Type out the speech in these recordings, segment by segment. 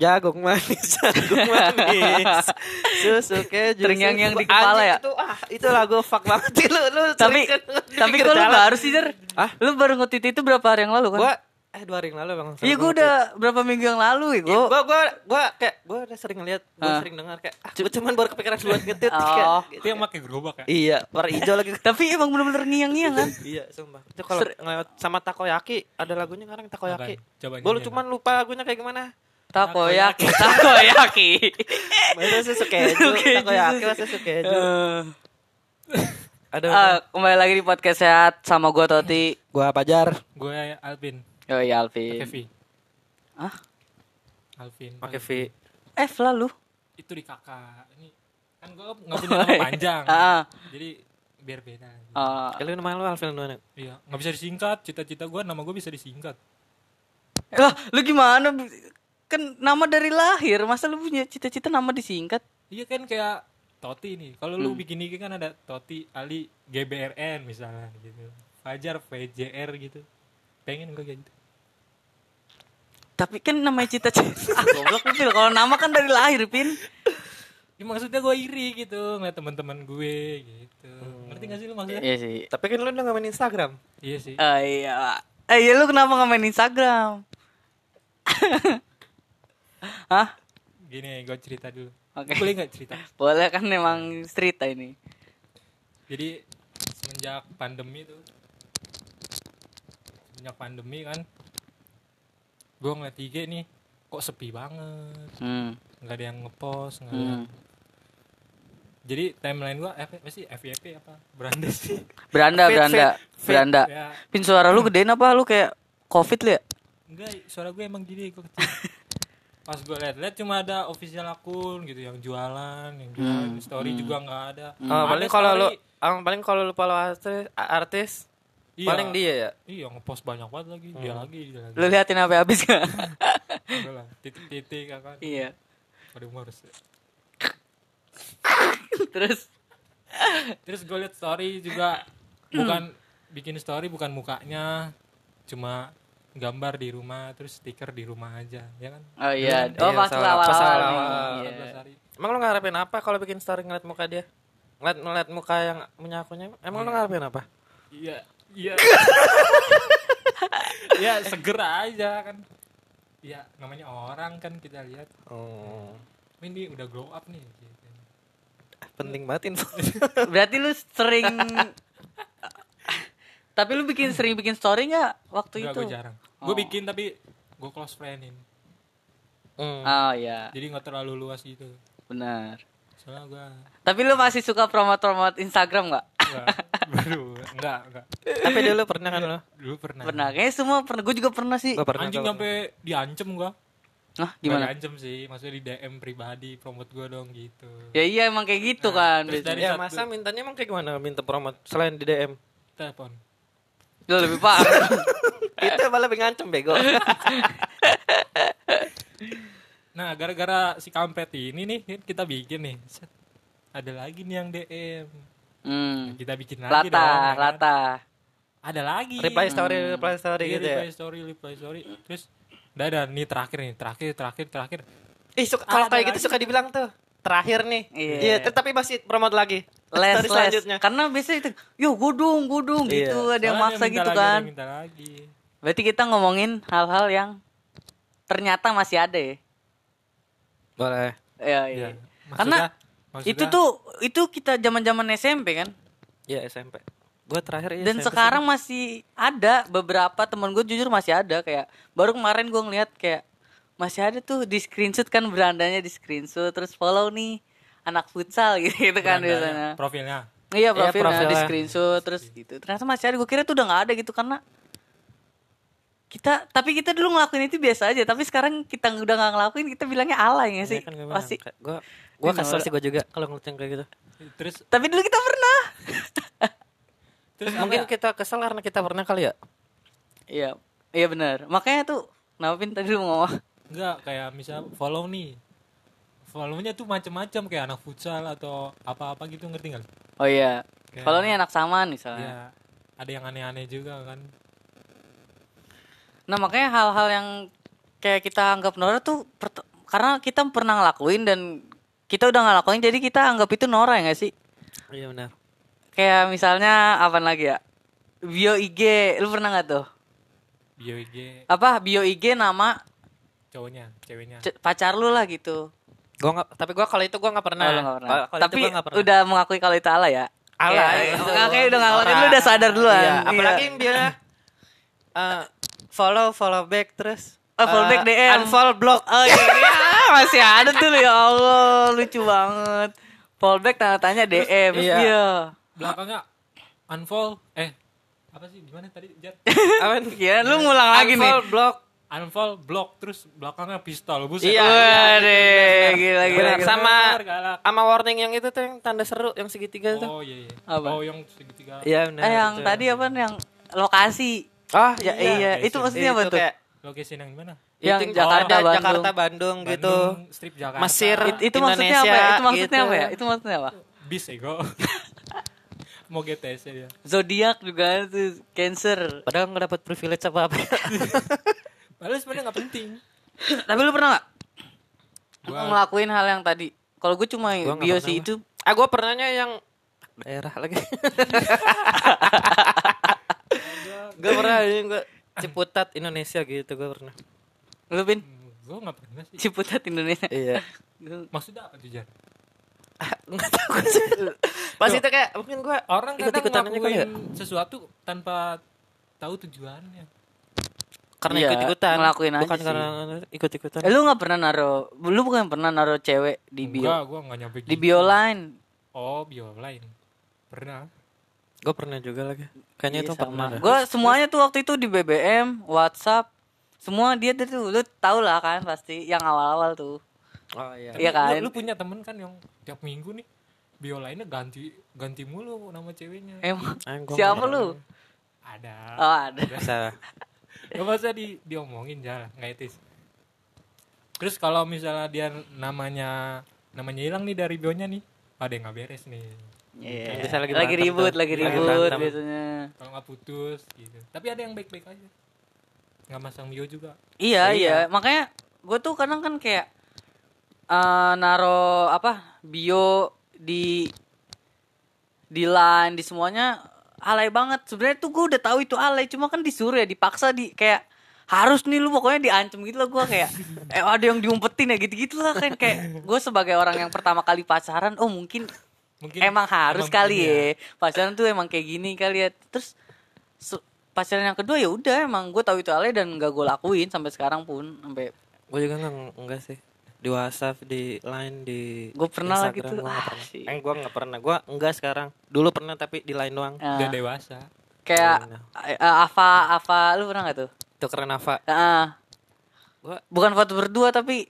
jagung manis, jagung manis, susu keju. Terngiang-ngiang susu- di kepala ya? Itu ah, itu lagu fuck banget sih lu lu. tapi kan tapi kok lu baru sih Jar? Ah? Lu baru nge-tweet itu berapa hari yang lalu kan? Gua eh dua hari yang lalu bang. Iya gue udah berapa minggu yang lalu ya gue. Gua gua gua kayak gua udah sering lihat, gua Ah. sering dengar kayak ah, gua cuman baru kepikiran buat ngetweet Oh. kayak, Itu yang pakai gerobak ya? Iya, warna hijau lagi. Tapi emang bener-bener ngiang-ngiang kan? Iya, sumpah. Itu kalau sama takoyaki, ada lagunya sekarang takoyaki. Gue cuman lupa lagunya kayak gimana. Takoyaki, takoyaki. Masa susu keju, takoyaki masa susu keju. Eh, Ada ah, kembali lagi di podcast sehat sama gue Toti. gua Pajar Gue Alvin. Oh iya Pakai Alvin. V. Hah? Alvin. pakai V. F lah lu. Itu di kakak. Ini kan gue nggak punya nama panjang. Ah, Jadi biar beda. ah. Kalau nama lu Alvin mana? Iya, nggak bisa disingkat. Cita-cita gue nama gue bisa disingkat. Lah, lu gimana? Kan nama dari lahir, masa lu punya cita-cita nama disingkat? Iya kan kayak Toti nih. Kalau lu bikin ini kan ada Toti Ali GBRN misalnya gitu. Fajar VJR gitu. Pengen gue kayak gitu. Tapi kan namanya cita-cita. ah, goblok Pil. Kalau nama kan dari lahir, Pin. Ya, maksudnya gue iri gitu ngeliat teman-teman gue gitu. Ngerti gak sih lu maksudnya? Iya sih. Tapi kan lu udah gak main Instagram. Iya sih. Ah iya. Eh iya lu kenapa nggak main Instagram? Hah? Gini gue cerita dulu. Oke. Boleh nggak cerita? Boleh kan memang cerita ini. Jadi semenjak pandemi tuh semenjak pandemi kan gue ngeliat IG nih kok sepi banget Hmm. nggak ada yang ngepost nggak ada hmm. yang... jadi timeline gue apa apa sih FYP apa beranda sih Beranda, Fit, beranda, fit, fit. beranda. ya Pin suara lu gedein apa lu kayak covid lu ya? enggak suara gue emang gini gue kecil pas gue liat-liat cuma ada official akun gitu yang jualan yang jualan. Hmm, story juga nggak ada. Oh, Ada paling kalau lu ah, paling kalau lu follow artis, artis iya, paling dia ya. iya ngepost banyak banget lagi. Dia lagi dia lagi. Lu liatin apa habis gak? Titik-titik kan? Iya. pada humorous Terus? Terus gue liat story juga bukan bikin story bukan mukanya, cuma gambar di rumah terus stiker di rumah aja, ya kan? oh iya. Iya, Oh pas salah- pas. Iya. 14 hari. Emang lu ngarepin apa kalau bikin story ngeliat muka dia? Ngeliat ngeliat muka yang punya akunnya. Emang lu ngarepin apa? Iya, iya. ya seger aja kan. Ya namanya orang kan kita lihat. Oh. Ini udah grow up nih. Gitu. Penting banget info. Berarti lu sering Tapi lu bikin sering bikin story nggak waktu Enggak, itu? gue jarang. Gue Oh. bikin tapi gue close friendin. Hmm. Oh iya, Jadi nggak terlalu luas gitu. benar. Soalnya gue Tapi lu masih suka promote-promote Instagram nggak? enggak, baru enggak, enggak. Tapi dulu pernah kan lu? Dulu pernah. Pernah, kayaknya semua pernah. Gue juga pernah sih. Gua pernah. Anjing sampai diancem gua. Hah, Gimana? gimana? Diancem sih, maksudnya di DM pribadi promote gua dong gitu. Ya iya emang kayak gitu Nah, kan. terus dari- Ya satu- masa mintanya emang kayak gimana minta promote selain di DM? Telepon. Lu lebih parah. Itu malah lebih ngancem bego. Nah, gara-gara si kampret ini nih kita bikin nih. Set. Ada lagi nih yang DM. hmm. Kita bikin lagi Lata, dong. ya kan? lata. Ada lagi. reply story, reply story Iya, gitu ya. reply story, reply story. Terus udah ada nih terakhir nih, terakhir, terakhir, terakhir. Ih, suka, kalau kayak gitu lagi. suka dibilang tuh terakhir nih. Iya. Iya, tapi masih promote lagi. Les, les. selanjutnya. Karena biasanya itu, yo gudung, gudung Iya. gitu. Ada yang Soalnya maksa minta gitu lagi, kan. Minta lagi. Berarti kita ngomongin hal-hal yang ternyata masih ada ya. Boleh. Iya, iya. Iya. Karena Maksudnya- itu tuh itu kita zaman-zaman SMP kan. Iya, SMP. Gua terakhir iya, Dan SMP sekarang masih ada beberapa temen gue jujur masih ada kayak baru kemarin gue ngeliat kayak masih ada tuh di screenshot kan berandanya di screenshot terus follow nih anak futsal gitu, gitu kan biasanya. Profilnya. Iya profilnya di profilnya. screenshot terus gitu. Ternyata masih ada. Gue kira tuh udah nggak ada gitu karena kita tapi kita dulu ngelakuin itu biasa aja tapi sekarang kita udah nggak ngelakuin kita bilangnya alay nggak sih Iya kan pasti gua Ini kesel sih gua juga kalau ngeliat yang kayak gitu. Terus tapi dulu kita pernah terus Mungkin apa? kita kesel karena kita pernah kali ya. iya iya benar makanya tuh kenapa Pin tadi lu mau ngomong Enggak, kayak misal follow nih. Follownya tuh macam-macam kayak anak futsal atau apa-apa gitu ngerti nggak? oh iya Kayak- kalau ini anak samaan misalnya Ya, ada yang aneh-aneh juga kan. Nah makanya hal-hal yang kayak kita anggap norak tuh karena kita pernah ngelakuin dan kita udah ngelakuin jadi kita anggap itu norak ya gak sih Iya benar. kayak misalnya apa lagi ya bio IG lu pernah nggak tuh bio IG apa bio IG nama cowoknya ceweknya c- pacar lu lah gitu Gua nggak, tapi gua kalau itu gua nggak pernah. Oh, nggak pernah. Kalau tapi nggak pernah. udah mengakui kalau itu ala ya Ala, Kayak- iya. Oke, Oke, udah ngakuin lu udah sadar duluan. Iya, Iya. apalagi yang dia eh, follow follow back terus Oh, follow eh, back DM. unfollow block. Oh iya, iya, masih ada tuh ya Allah, lucu banget. Fallback tanda tanya DM. Iya. Iya. belakangnya unfollow eh apa sih gimana tadi Jar Apaan? Iya, lu ngulang lagi nih. Unfollow block. Unfollow block terus belakangnya pistol buset Iya. Waduh, gila gila. Benar, gila. sama Benar, galak. sama warning yang itu tuh yang tanda seru yang segitiga tuh. oh iya iya Apa? oh yang segitiga Iya benar. Eh yang itu. tadi apa nih yang lokasi? Ah, Ya, iya, Iya, itu iya. maksudnya apa Itu tuh? location yang mana Yang itu Jakarta, ada Bandung. Jakarta Bandung gitu. Bandung, strip Jakarta Mesir. It- itu maksudnya apa? ya? Indonesia, Itu maksudnya gitu. apa ya? Itu maksudnya apa? bis ego mau GTS ya dia Zodiak juga tuh Cancer. Padahal nggak dapat privilege apa apa. Padahal sebenarnya nggak penting Tapi lu pernah nggak Gua- ngelakuin hal yang tadi? Kalau gue cuma Gua nggak bio pernah, sih gua. itu ah gue pernahnya yang daerah lagi. gue pernah yang gue Ciputat Indonesia gitu gue pernah. lu pin gue nggak pernah sih Ciputat Indonesia. Iya. maksudnya apa tuh Jar Nggak tahu gue sih. Pas itu kayak mungkin gue orang kadang kali ya. ngelakuin sesuatu tanpa tahu tujuannya Karena Iya, ikut-ikutan. ngelakuin aja Bukan sih. karena ikut-ikutan. Eh, lu nggak pernah naro, lu bukan pernah naro cewek di bio, enggak gue nggak nyampe di gitu. bio line. oh bio lain pernah Gue pernah juga lagi. Kayaknya itu pernah. Gue semuanya tuh waktu itu di BBM, WhatsApp, semua dia tuh lu tau lah kan pasti yang awal-awal tuh. Oh iya. Iya kan? lu, lu punya temen kan yang tiap minggu nih bio lainnya ganti ganti mulu nama ceweknya Emang gua siapa lu? ada Oh ada. Biasa. Gak masa di diomongin jalan nggak etis. Terus kalau misalnya dia namanya namanya hilang nih dari bionya nih, ada yang nggak beres nih. Iya. Bisa lagi Lagi ribut, tuh. lagi Lagi ribut berantem. biasanya. Kalau nggak putus gitu. Tapi ada yang baik-baik aja. Nggak masang bio juga. Iya Iya. iya, makanya gue tuh kadang kan kayak eh naro apa bio di di line di semuanya alay banget. Sebenarnya tuh gue udah tahu itu alay, cuma kan disuruh ya dipaksa di kayak harus nih lu pokoknya diancem gitu lah gue kayak eh ada yang diumpetin ya gitu gitu lah kan kayak gue sebagai orang yang pertama kali pacaran oh mungkin Mungkin emang harus emang kali begini ya. Pacaran tuh emang kayak gini kali ya. Terus pacaran yang kedua ya udah emang gue tahu itu alay dan gak gue lakuin sampai sekarang pun sampai Gue juga nggak enggak sih. Di WhatsApp, di Line, di Gua pernah lah Instagram, gitu. gua nggak Ah, sih. Eh, gue nggak pernah. Gue enggak sekarang. Dulu pernah tapi di Line doang. eh, Udah dewasa. kayak eh, Ava Ava lu pernah gak tuh? Itu keren apa? Heeh. Gue bukan foto berdua tapi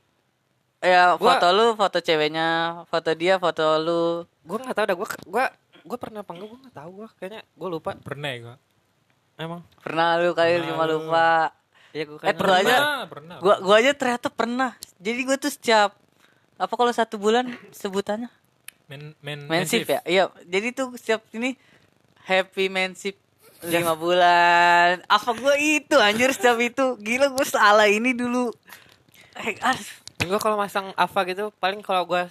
ya Gua- foto lu, foto ceweknya, foto dia, foto lu. gue nggak tahu dah. Gue gue gue pernah apa enggak? Gue nggak tahu. Gue kayaknya gue lupa. Pernah ya gua. Emang. Pernah lu kali Pernah cuma lu. lupa. Iya gue Eh, gua aja- Pernah, pernah. Gua gua aja ternyata pernah. Jadi gua tuh setiap apa kalau satu bulan sebutannya? Men men mensip ya? Iya jadi tuh setiap ini happy mensip lima bulan. Apa gue itu anjir setiap itu? Gila gue salah ini dulu. Eh, aduh. gue kalau masang Ava gitu paling kalau gue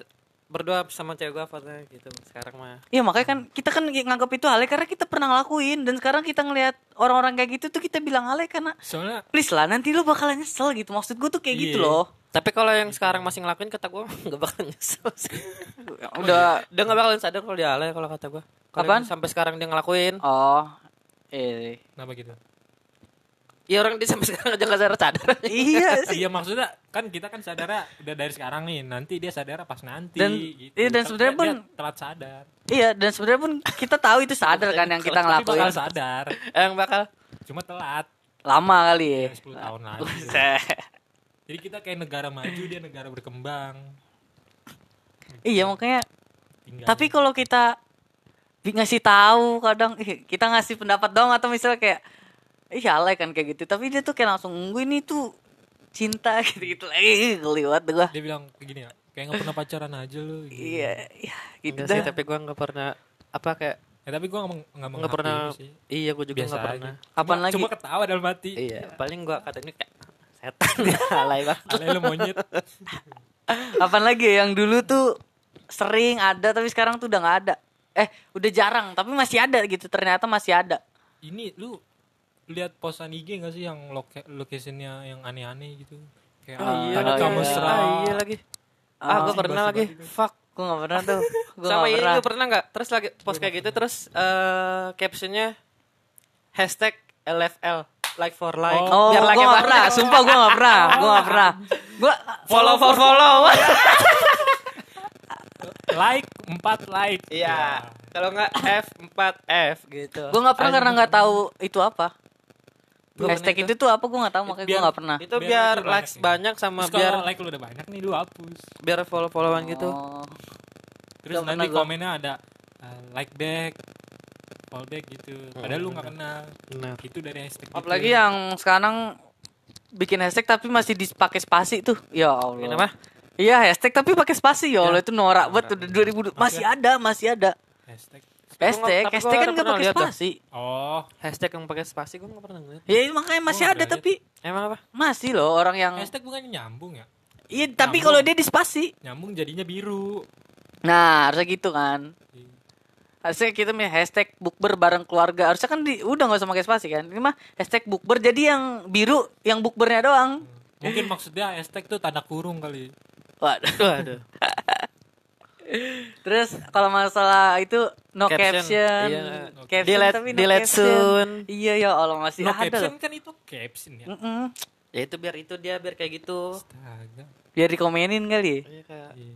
berdua sama cewek gue fotonya gitu sekarang mah. Iya makanya kan kita kan nganggap itu alay karena kita pernah ngelakuin. Dan sekarang kita ngelihat orang-orang kayak gitu tuh kita bilang alay karena Soalnya please lah nanti lu bakalan nyesel gitu. Maksud gue tuh kayak gitu Iya. loh. Tapi kalau yang sekarang masih ngelakuin kata gue nggak bakal nyesel sih. Udah. Dia nggak bakalan sadar kalau dia alay kalau kata gue yang sampai sekarang dia ngelakuin. Oh eh. Kenapa gitu? Ya orang dia sampai sekarang aja nggak sadar sadar iya sih Iya maksudnya kan kita kan sadar udah dari sekarang nih nanti dia sadar pas nanti Dan- gitu. iya, dan sebenarnya pun- telat sadar. iya dan sebenarnya pun kita tahu itu sadar kan yang kita Tapi bakal ngelakuin sadar. yang bakal Cuma telat lama kali ya ya, 10 tahun lagi. Jadi kita kayak negara maju dia negara berkembang. iya makanya Tinggal. tapi kalau kita ngasih tahu kadang kita ngasih pendapat dong atau misalnya kayak ih alay kan kayak gitu tapi dia tuh kayak langsung gue ini tuh cinta gitu gitu lagi keliwat gua dia bilang kayak gini ya, kayak nggak pernah pacaran aja lu. Gitu. iya iya gitu Enggak sih dah tapi gue nggak pernah apa kayak Ya, tapi gue nggak nggak mengakui pernah sih. iya gue juga Biasa nggak aja. pernah Kapan Cuma- lagi? Cuma ketawa dalam hati. iya paling gue katanya kayak setan alay banget Alay lu monyet. Apaan lagi ya yang dulu tuh sering ada tapi sekarang tuh udah nggak ada. Eh, udah jarang tapi masih ada gitu. Ternyata masih ada. Ini lu lihat posan IG gak sih yang loke, locationnya yang aneh-aneh gitu? Kayak tadi iya, kamu iya. serah. Ah, iya lagi. Ah, gue pernah lagi. Fuck. Gue gak pernah tuh. Gue Sama gak ini pernah. lu pernah nggak? Terus lagi post kayak gitu terus eh captionnya hashtag LFL like for like. Oh, Biar gue like gak banyak. pernah. Sumpah gue gak pernah. Gue gak pernah. Gue Follow for follow. Like 4 like. Iya. Kalau nggak F4F gitu. gue gak pernah karena gak tahu itu apa. Hashtag itu tuh apa gue gak tahu makanya gue gak pernah. itu Biar biar, banyak likes ya. banyak sama Terus biar kalau like lu udah banyak nih lu hapus. biar follow followan gitu. Oh. Terus Nggak nanti komennya ada uh, like back, follow back gitu. Padahal lu gak kenal. Benar. Itu dari hashtag. gitu. Apalagi yang sekarang bikin hashtag tapi masih dipakai spasi tuh. Ya Allah. Kenapa? Iya hashtag tapi pakai spasi ya Allah itu norak banget udah 2000 masih ada masih ada hashtag. Hashtag tapi hashtag gua kan pernah pakai spasi Oh, Hashtag yang pakai spasi gue nggak pernah ngeliat. ya makanya masih Gua ada nggak tapi Emang apa? masih loh orang yang hashtag bukannya nyambung ya? iya tapi kalau dia di spasi Nyambung jadinya biru. nah harusnya gitu kan harusnya kita punya hashtag bukber bareng keluarga harusnya kan di, udah nggak usah pakai spasi kan ini mah hashtag bukber jadi yang biru yang bukbernya doang Mungkin maksudnya hashtag tuh tanda kurung kali. Waduh. Waduh. Terus kalau masalah itu no Caption, caption, iya. caption Delete- tapi no delete caption. soon. Iya ya Allah masih No ada caption loh. kan itu caption ya. Mm-mm. Ya itu biar itu dia biar kayak gitu. Astaga. Biar dikomenin kali. Iya kayak Iya.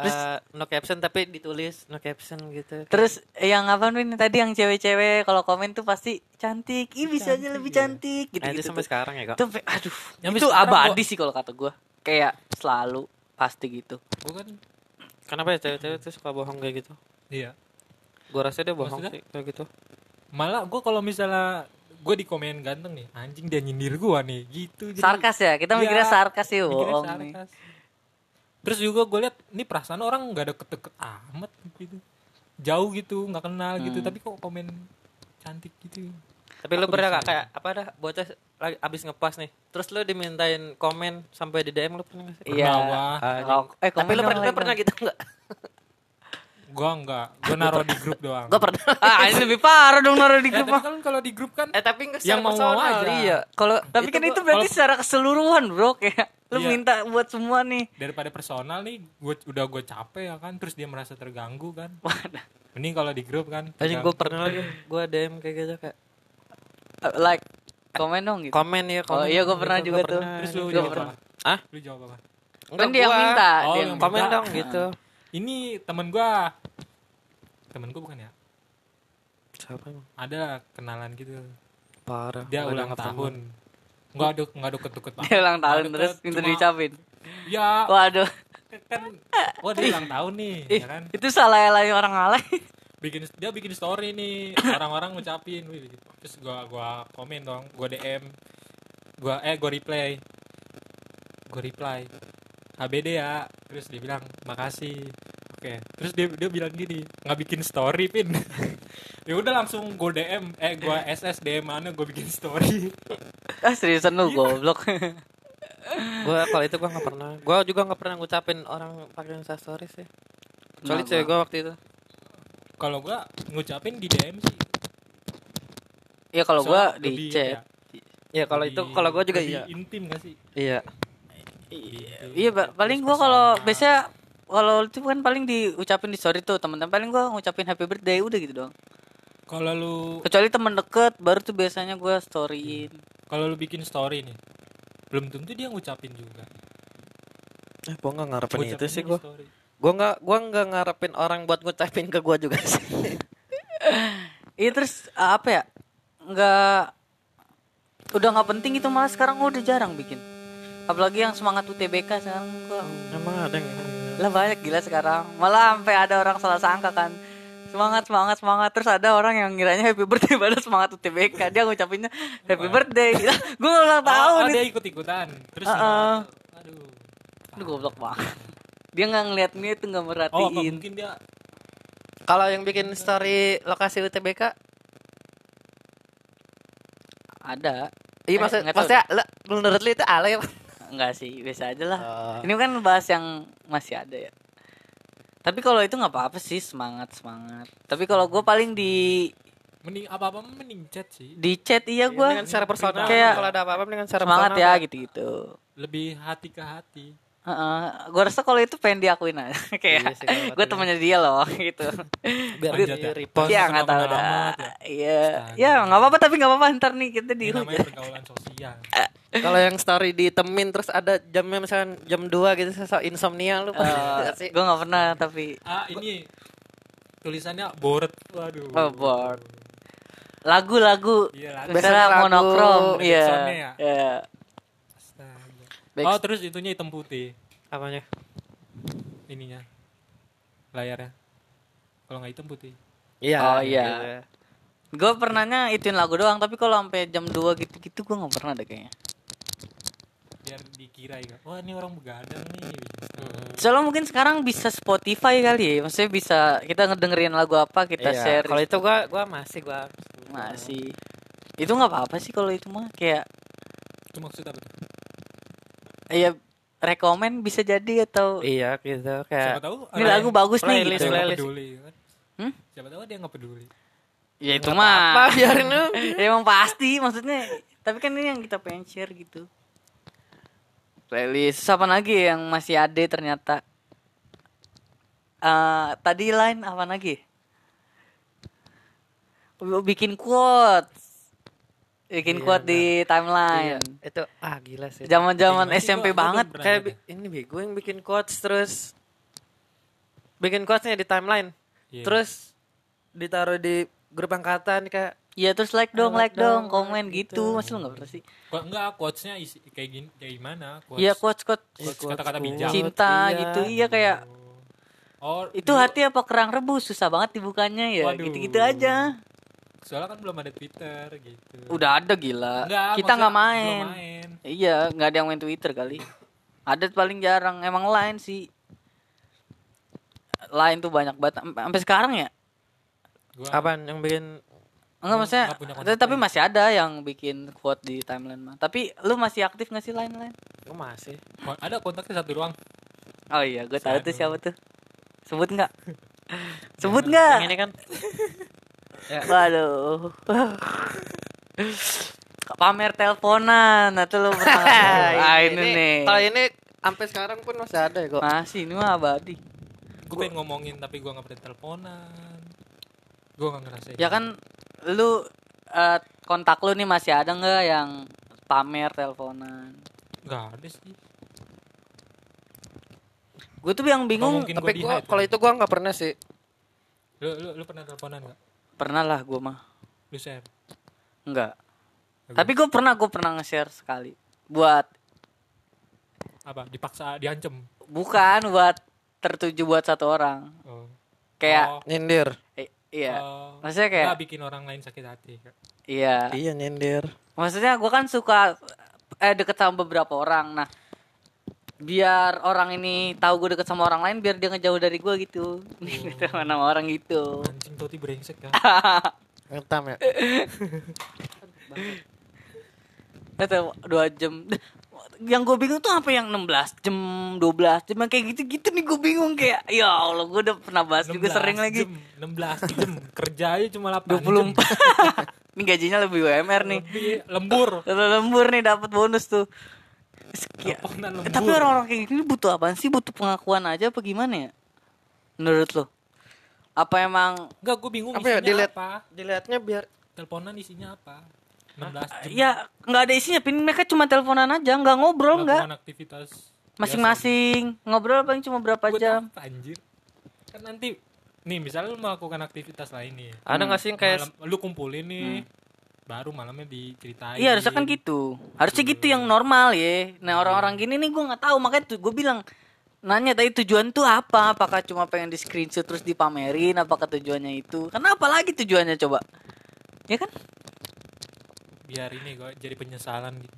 eh, no caption tapi ditulis no caption gitu. Terus yang apa nih tadi yang cewek-cewek kalau komen tuh pasti cantik. Ih bisa aja lebih cantik gitu Nah, itu gitu. sampai sekarang ya kak. Itu sampai- aduh. Sampai itu abadi gua- sih kalau kata gua. Kayak selalu pasti gitu. Gua kan Kenapa ya cewek-cewek tuh suka bohong kayak gitu? iya. Gua rasa dia bohong Maksudnya? sih kayak gitu. Malah gua kalau misalnya gue di komen ganteng nih, anjing dia nyindir gua nih, gitu. Jadi- Sarkas ya. Kita Iya, mikirnya sarkas ya mikirnya bohong nih. sarkas. Terus juga gue lihat ini perasaan orang nggak deket-deket amat gitu. Jauh gitu, nggak kenal gitu, Hmm. tapi kok komen cantik gitu. Tapi lu pernah gak kayak apa dah bocah lagi abis ngepas nih. Terus lu dimintain komen sampai di DM lu pernah gak sih? Iya. Oh, eh, Tapi lu pernah, pernah gitu enggak? Gua enggak, gua naruh di grup doang. Gua pernah. Ah, ini lebih parah dong naruh di grup tapi mah. kan kalau di grup kan eh tapi enggak Yang mau-mau aja. Iya. Kalau Tapi kan itu berarti secara keseluruhan, Bro, kayak lu Iya. minta buat semua nih. daripada personal nih, gua udah gue capek ya kan, terus dia merasa terganggu kan. Wadah. Mending kalau di grup kan. Terganggu. gue pernah lagi gue DM kayak gitu kayak like komen dong gitu. komen ya komen. Oh, iya, gua pernah juga tuh. pernah. Terus lu Gua jawab pernah. apa? Hah? Lu jawab apa? Enggak, kan dia yang minta, Oh, dia yang. Komen dong gitu. Ini temen gua. Temen gua bukan ya? Siapa emang? Ada kenalan gitu. Parah. Dia ulang tahun. Enggak ada enggak ada deket banget. Dia ulang tahun terus minta cuma- diucapin. Ya, Waduh. kan wah dia ulang tahun nih, Ih, ya kan? itu salah lain orang alay. Bikin dia bikin story nih, orang-orang ngucapin, wih, terus gua gua komen dong, gua DM, gua eh gua reply, gua reply, HBD ya, terus dia bilang makasih, oke, terus dia dia bilang gini, nggak bikin story pin, ya udah langsung gua DM, eh gua SS DM mana gua bikin story, ah, seriusan lu goblok. Gue kalau itu gue nggak pernah. Gue juga nggak pernah ngucapin orang pakai Stories sih. Kecuali cewek gue waktu itu. Kalau gua ngucapin di DM sih, ya kalau gua Soalnya di lebih, chat. ya, Ya kalau itu lebih- kalau gue juga lebih iya. intim gak sih? Iya. Iya, Pak. paling gua kalau biasa kalau itu kan paling diucapin di story tuh teman-teman paling gua ngucapin happy birthday udah gitu dong. Kalau lu Kecuali teman deket baru tuh biasanya gua storyin. kalau lu bikin story nih belum tentu dia ngucapin juga Eh, gue nggak ngarepin itu sih gue. story. Gue nggak gue nggak ngarepin orang buat ngucapin ke gue juga sih. Iya terus uh, apa ya? Nggak udah nggak penting itu malah sekarang gua udah jarang bikin. Apalagi yang semangat UTBK sekarang gua Emang ada yang lah banyak gila sekarang. Malah sampai ada orang salah sangka kan. Semangat semangat semangat terus ada orang yang ngiranya happy birthday pada semangat UTBK dia ngucapinnya happy birthday. Gila, gua nggak ulang Oh, tahun oh, nih. dia ikut-ikutan. Terus Heeh. semangat. aduh. Aduh goblok banget. Dia nggak ngeliat ini itu nggak Oh, apa merhatiin. mungkin dia Kalau yang bikin story lokasi UTBK, Ada. iya Eh, maksud, maksudnya lu- menurut lu itu alay apa? enggak sih, biasa aja lah. Oh. Ini kan bahas yang masih ada ya. Tapi kalau itu nggak apa-apa sih, semangat semangat. Tapi kalau gue paling di Mending apa-apa mending chat sih. di chat iya gue dengan secara personal Kayak kalau ada apa-apa dengan secara semangat personal ya gitu-gitu. Lebih hati ke hati. Gue rasa kalau itu pengen diakuin aja kayak Iya gue itu temannya dia loh gitu biar Panjat di ya? repost ya Kenapa nggak tahu dah ya? iya ya nggak apa-apa tapi nggak apa-apa ntar nih kita Ini di namanya pergaulan sosial. kalau yang story ditemin terus ada jamnya misalkan jam 2 gitu sesa insomnia lu pasti nggak sih gue nggak pernah tapi Ah, ini tulisannya bored. Waduh. Oh, bored. lagu-lagu Iya, lagu. misalnya Biasanya lagu monokrom iya ya? Iya. Back- Oh, terus itunya hitam putih apanya ininya. Layarnya. Kalau nggak hitam putih. iya Oh, iya. gitu. gue pernahnya ituin lagu doang tapi kalau sampai jam 2 gitu-gitu gue nggak pernah deh kayaknya Biar dikira ya. Wah, ini orang begadang nih. soalnya mungkin sekarang bisa Spotify kali ya maksudnya bisa kita ngedengerin lagu apa kita Iya, share kalau itu gua gua masih gua masih itu nggak apa-apa sih kalau itu mah kayak Itu maksud apa tuh? Ya rekomen bisa jadi atau iya gitu Siapa kayak tahu ini lagu bagus nih playlist, gitu. playlist. peduli kan. Hmm? Siapa tahu dia nggak peduli. Ya itu apa mah. biarin lu ya emang pasti maksudnya. Tapi kan ini yang kita pengen share gitu. Playlist apa lagi yang masih ada ternyata? Eh tadi line apa lagi? Bikin quotes. Bikin Iya, quote di Iya, timeline. itu ah gila sih Zaman-zaman? SMP Gua- gua banget. pernah kayak ini bego yang bikin quotes terus bikin quotesnya di timeline Iya. terus ditaruh di grup angkatan kayak Iya terus like dong, Like like dong, dong, komen gitu. gitu. Masih lu nggak pernah sih? Kok enggak quotes-nya isi kayak gini kayak gimana? Quotes, Iya quotes quotes quotes kata-kata bijak. cinta Iya. gitu. Iya kayak Oh, itu dulu- hati apa kerang rebus susah banget dibukanya ya. Waduh. Gitu-gitu aja. Soalnya kan belum ada Twitter gitu. Udah ada gila. Enggak, Kita nggak main. main. Iya, nggak ada yang main Twitter kali. Ada paling jarang. Emang lain sih. Lain tuh banyak banget. Sampai sampai sekarang ya? Gua apaan yang bikin Enggak maksudnya. nggak punya kontak Tapi lain. masih ada yang bikin quote di timeline mah. Tapi lu masih aktif nggak sih lain-lain? oh masih ada kontaknya satu ruang. Oh iya, gue tahu tuh siapa tuh. Sebut nggak? Sebut nggak? ini kan ya Waduh. Pamer teleponan, nah tuh lu pernah nggak? Ah ini, nih. kalau ini sampai sekarang pun masih ada ya kok Masih ini mah abadi. Gue pengen ngomongin tapi gue nggak pernah teleponan. Gue nggak ngerasain. Ya kan lu eh, kontak lu nih masih ada nggak yang pamer teleponan? Nggak ada sih. Gue tuh yang bingung. tapi hide, kalau kan? itu gua nggak pernah sih Lu, lu, lu pernah teleponan nggak? Pernah lah gue mah. Lu share. Enggak. Bagus. Tapi gue pernah gue pernah nge-share sekali. Buat Apa? Dipaksa, diancem. bukan buat tertuju buat satu orang. Oh. Kayak Oh, nyindir eh, iya. oh. Maksudnya kayak Nggak bikin orang lain sakit hati. iya. iya nyindir Maksudnya gue kan suka eh deket sama beberapa orang. Nah, biar orang ini tahu gue deket sama orang lain, biar dia ngejauh dari gue gitu. Gitu sama nama orang gitu. Anjing Toti brengsek ya. ngetam ya Kata dua jam. Yang gue bingung tuh apa yang 16 jam, 12 jam kayak gitu-gitu nih gue bingung kayak ya Allah gue udah pernah bahas juga 16 sering lagi. jam, 16 jam. Kerja aja cuma 8 24. jam. ini gajinya lebih UMR nih. Lebih lembur. Lembur nih dapat bonus tuh. Sekian. Eh, tapi orang-orang kayak gini butuh apaan sih? Butuh pengakuan aja apa gimana ya? Menurut lo? Apa emang Enggak, gue bingung apa ya dilihat apa. dilihatnya biar Teleponan isinya apa? 16 jam. ya nggak ada isinya, pin mereka cuma teleponan aja, nggak ngobrol nggak? Aktivitas Masing-masing ngobrol paling cuma berapa. Buat jam? apa, anjir? Kan nanti nih misalnya lu melakukan aktivitas lain nih. ada nggak sih yang kayak Malam, lu kumpulin nih. Baru malamnya diceritain. Iya harusnya kan gitu. Harusnya gitu yang normal ya. Nah orang-orang gini nih gue nggak tahu makanya tuh gue bilang nanya tadi tujuan tuh apa? Apakah cuma pengen di screenshot terus dipamerin? Apakah tujuannya itu? Kenapa lagi tujuannya coba? Ya kan? Biar ini gue jadi penyesalan gitu.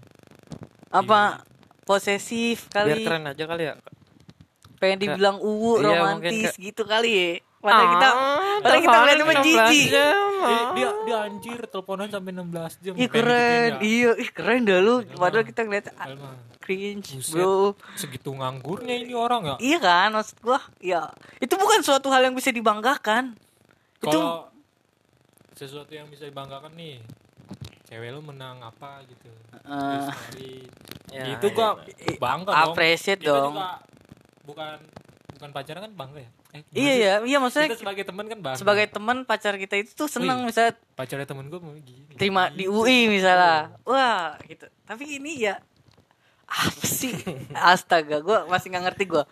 Apa posesif biar kali? keren aja kali ya Pengen dibilang uwu Iya, romantis gitu kali ya. Padahal kita Ah, padahal kita ngeliatnya mah 16 jijik. Eh, dia dia anjir teleponan sampai 16 jam. Ih Pengen keren, ya. iya, ih keren dah lu. Padahal kita ngeliat cringe Buset. bro. Segitu nganggurnya ini orang ya? Iya kan maksud gua ya. Itu bukan suatu hal yang bisa dibanggakan. Itu kalau sesuatu yang bisa dibanggakan nih cewek lu menang apa gitu. Story Ya, gitu iya, gua bangga dong. Appreciate Kita dong. juga bukan bukan pacaran kan bangga ya eh, iya ya iya maksudnya kita sebagai teman kan bangga sebagai teman pacar kita itu tuh seneng Wih. misalnya pacarnya temen gue mau gini. terima di UI misalnya. Wah gitu. Tapi ini ya apa sih? Astaga gua masih nggak ngerti gua.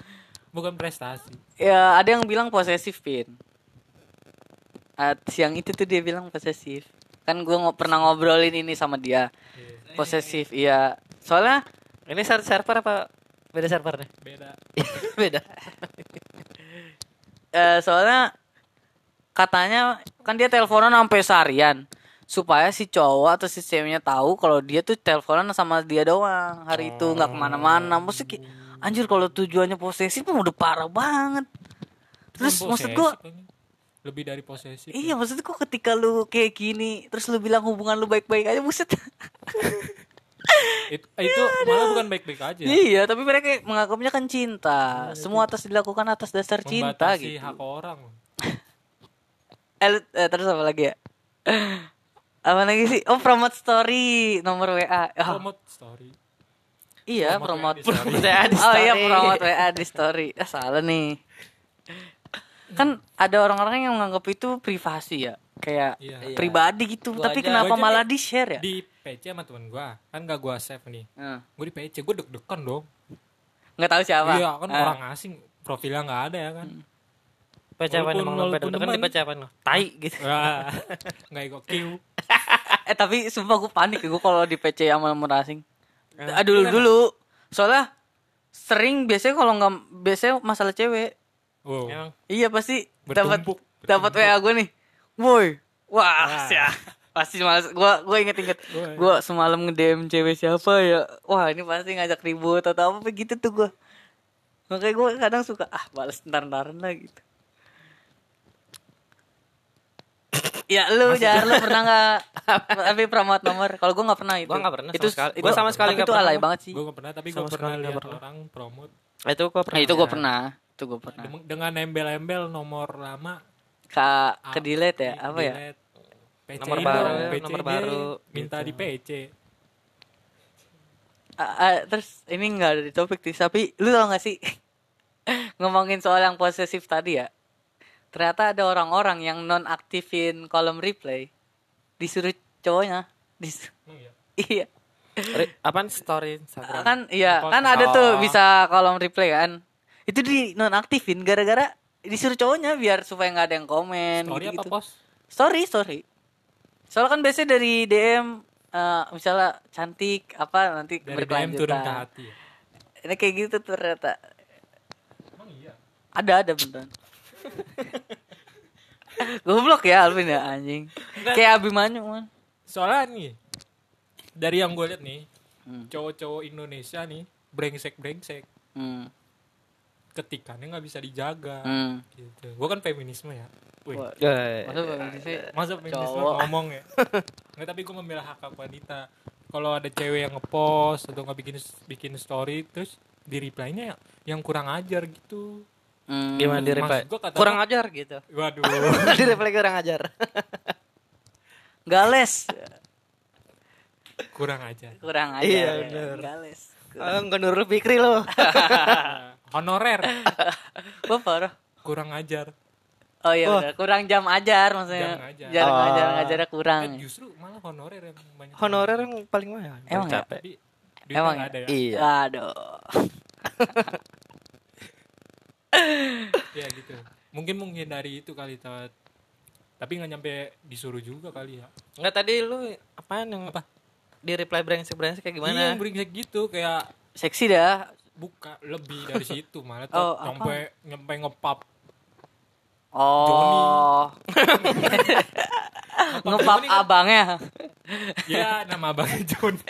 Bukan prestasi. Ya ada yang bilang posesif pin. Ah, siang itu tuh dia bilang posesif. Kan gua nggak pernah ngobrolin ini sama dia. Posesif iya. Soalnya Ini ser- server apa beda server nih? beda. Beda. eh, soalnya katanya kan dia teleponan sampai seharian. Supaya si cowok atau si ceweknya tahu kalau dia tuh teleponan sama dia doang. Hari itu nggak ke mana-mana. Maksudnya anjir kalau tujuannya posesif udah parah banget. Terus Kan maksud gua posesif lebih dari posesif iya maksud gua ketika lu kayak gini terus lu bilang hubungan lu baik-baik aja buset It- itu malah bukan baik-baik aja iya tapi mereka menganggapnya kan cinta semua atas dilakukan atas dasar cinta membatasi gitu hak orang Eh, eh, terus apa lagi ya? apa lagi sih? Oh, promote story nomor WA. Oh, promote story iya, promote promote. WA di Oh iya, promote WA di story. Ah, salah nih. Kan ada orang-orang yang menganggap itu privasi ya, kayak Iya. pribadi gitu. Gua Tapi aja- kenapa malah di- di-share ya? di PC sama temen gua kan gak gua save nih Nah, gue di PC gue deg-degan dong nggak tahu siapa. iya kan Ah. orang asing profilnya nggak ada ya kan PC apa emang lo walaupun kan di. PC apa lo? Tai gitu. Wah, nggak ego Q eh tapi sumpah gue panik gue kalau di PC sama nomor asing. Ya. Ah, dulu dulu. Soalnya sering biasanya kalau nggak biasanya masalah cewek. wow Emang Iya pasti dapat dapat WA gue nih. Woi. Wah, ya. Pasti males. Gua gua inget-inget. Gua semalam nge-DM cewek siapa ya. Wah, ini pasti ngajak ribut atau apa begitu tuh gua. Makanya gua kadang suka ah balas ntar-ntaran lah gitu. Ya lu jar lu pernah nggak tapi promote nomor kalau gua nggak pernah itu Gua nggak pernah itu sama sekali. gua Gua sama sekali tapi nggak itu pernah. alay banget sih gue gak pernah tapi gue Sama pernah lihat pernah. orang promote itu gua pernah. nah, itu gua pernah itu gua pernah dengan embel-embel nomor lama ke ke delete ya? apa ya. PC Nomor baru, PC nomor baru, minta gitu. di PC Ah, ah, terus ini nggak ada di topik sih tapi lu tau gak sih? Ngomongin soal yang posesif tadi ya. Ternyata ada orang-orang yang non aktifin kolom replay. Disuruh cowoknya. Dis Emang iya? iya. Re- apaan story Instagram? kan iya Apa- kan ada tuh Oh. bisa kolom replay kan. Itu di non aktifin gara-gara disuruh cowoknya biar supaya nggak ada yang komen story apa gitu, post story story. Soalnya kan biasanya dari DM eh, misalnya cantik apa nanti dari DM turun ke berkelanjutan hati ya? ini kayak gitu tuh ternyata. Emang iya? Ada ada beneran. Goblok ya Alvin ya anjing. Kayak Abimanyu man. Soalnya nih dari yang gue liat nih Hmm. cowok-cowok Indonesia nih brengsek brengsek hmm. Ketikannya nggak bisa dijaga Hmm. gitu gue kan feminisme ya Wih, Wah, Eh, masa begini sih masa feminisme ngomong ya nggak tapi gue membela hak hak wanita kalau ada cewek yang ngepost atau nggak bikin bikin story terus di reply-nya yang kurang ajar gitu Hmm. gimana di reply? Kurang ajar gitu. waduh di reply kurang ajar. Gales kurang ajar kurang aja Iya, ya. bener. Gales Ah, Enggak Nurul Fikri lo. Honorer parah kurang ajar Oh iya benar. kurang jam ajar maksudnya. Jam ngajar. Jam Oh. ngajar ngajarnya kurang. Eh, justru malah honorer yang banyak Honorer yang paling mahal. Emang ya? tapi Emang Emang ada ya Iya. Aduh. ya gitu mungkin menghindari itu kali Tat. tapi nggak nyampe disuruh juga kali ya Enggak tadi lu apaan yang Apa? Di reply brengsek-brengsek kayak Iya, gimana? yang brengsek gitu kayak Seksi dah. Buka lebih dari situ malah Oh, tuh apa? nyampe nyampe ngepap Oh. Ngepap kan- abangnya. ya nama abangnya Johnny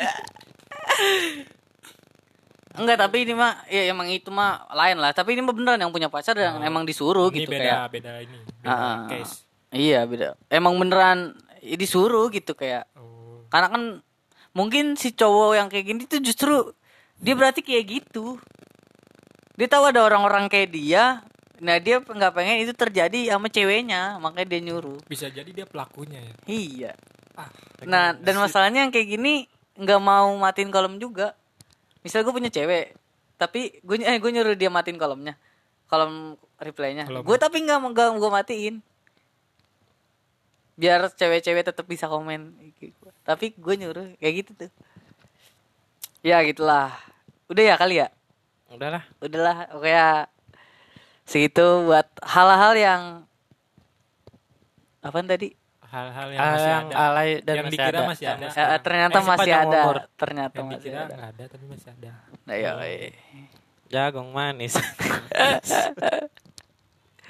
Enggak, tapi ini mah ya emang itu mah lain lah. Tapi ini mah beneran yang punya pacar dan emang disuruh ini gitu beda kayak. beda ini beda Ah, case Iya, beda. Emang beneran ya disuruh gitu kayak. oh. Karena kan mungkin si cowok yang kayak gini tuh justru dia berarti kayak gitu. Dia tahu ada orang-orang kayak dia. Nah dia nggak pengen itu terjadi sama ceweknya. Makanya dia nyuruh. Bisa jadi dia pelakunya ya. iya. Ah, nah dan masalahnya yang kayak gini nggak mau matiin kolom juga. Misal gue punya cewek tapi gue eh gue nyuruh dia matiin kolomnya kolom replaynya. Gue tapi nggak mau nggak gue matiin. Biar cewek-cewek tetap bisa komen. Tapi gue nyuruh kayak gitu tuh. Ya gitulah udah ya kali ya Udahlah. udahlah oke ya segitu buat hal-hal yang apa tadi hal-hal yang Hal masih yang ada. alay dan yang masih dikira ada. masih Yang ada. Eh, ternyata Eh, masih ada umur. ternyata Yang masih dikira ada ada tapi masih ada. nah, iya. Jagung manis.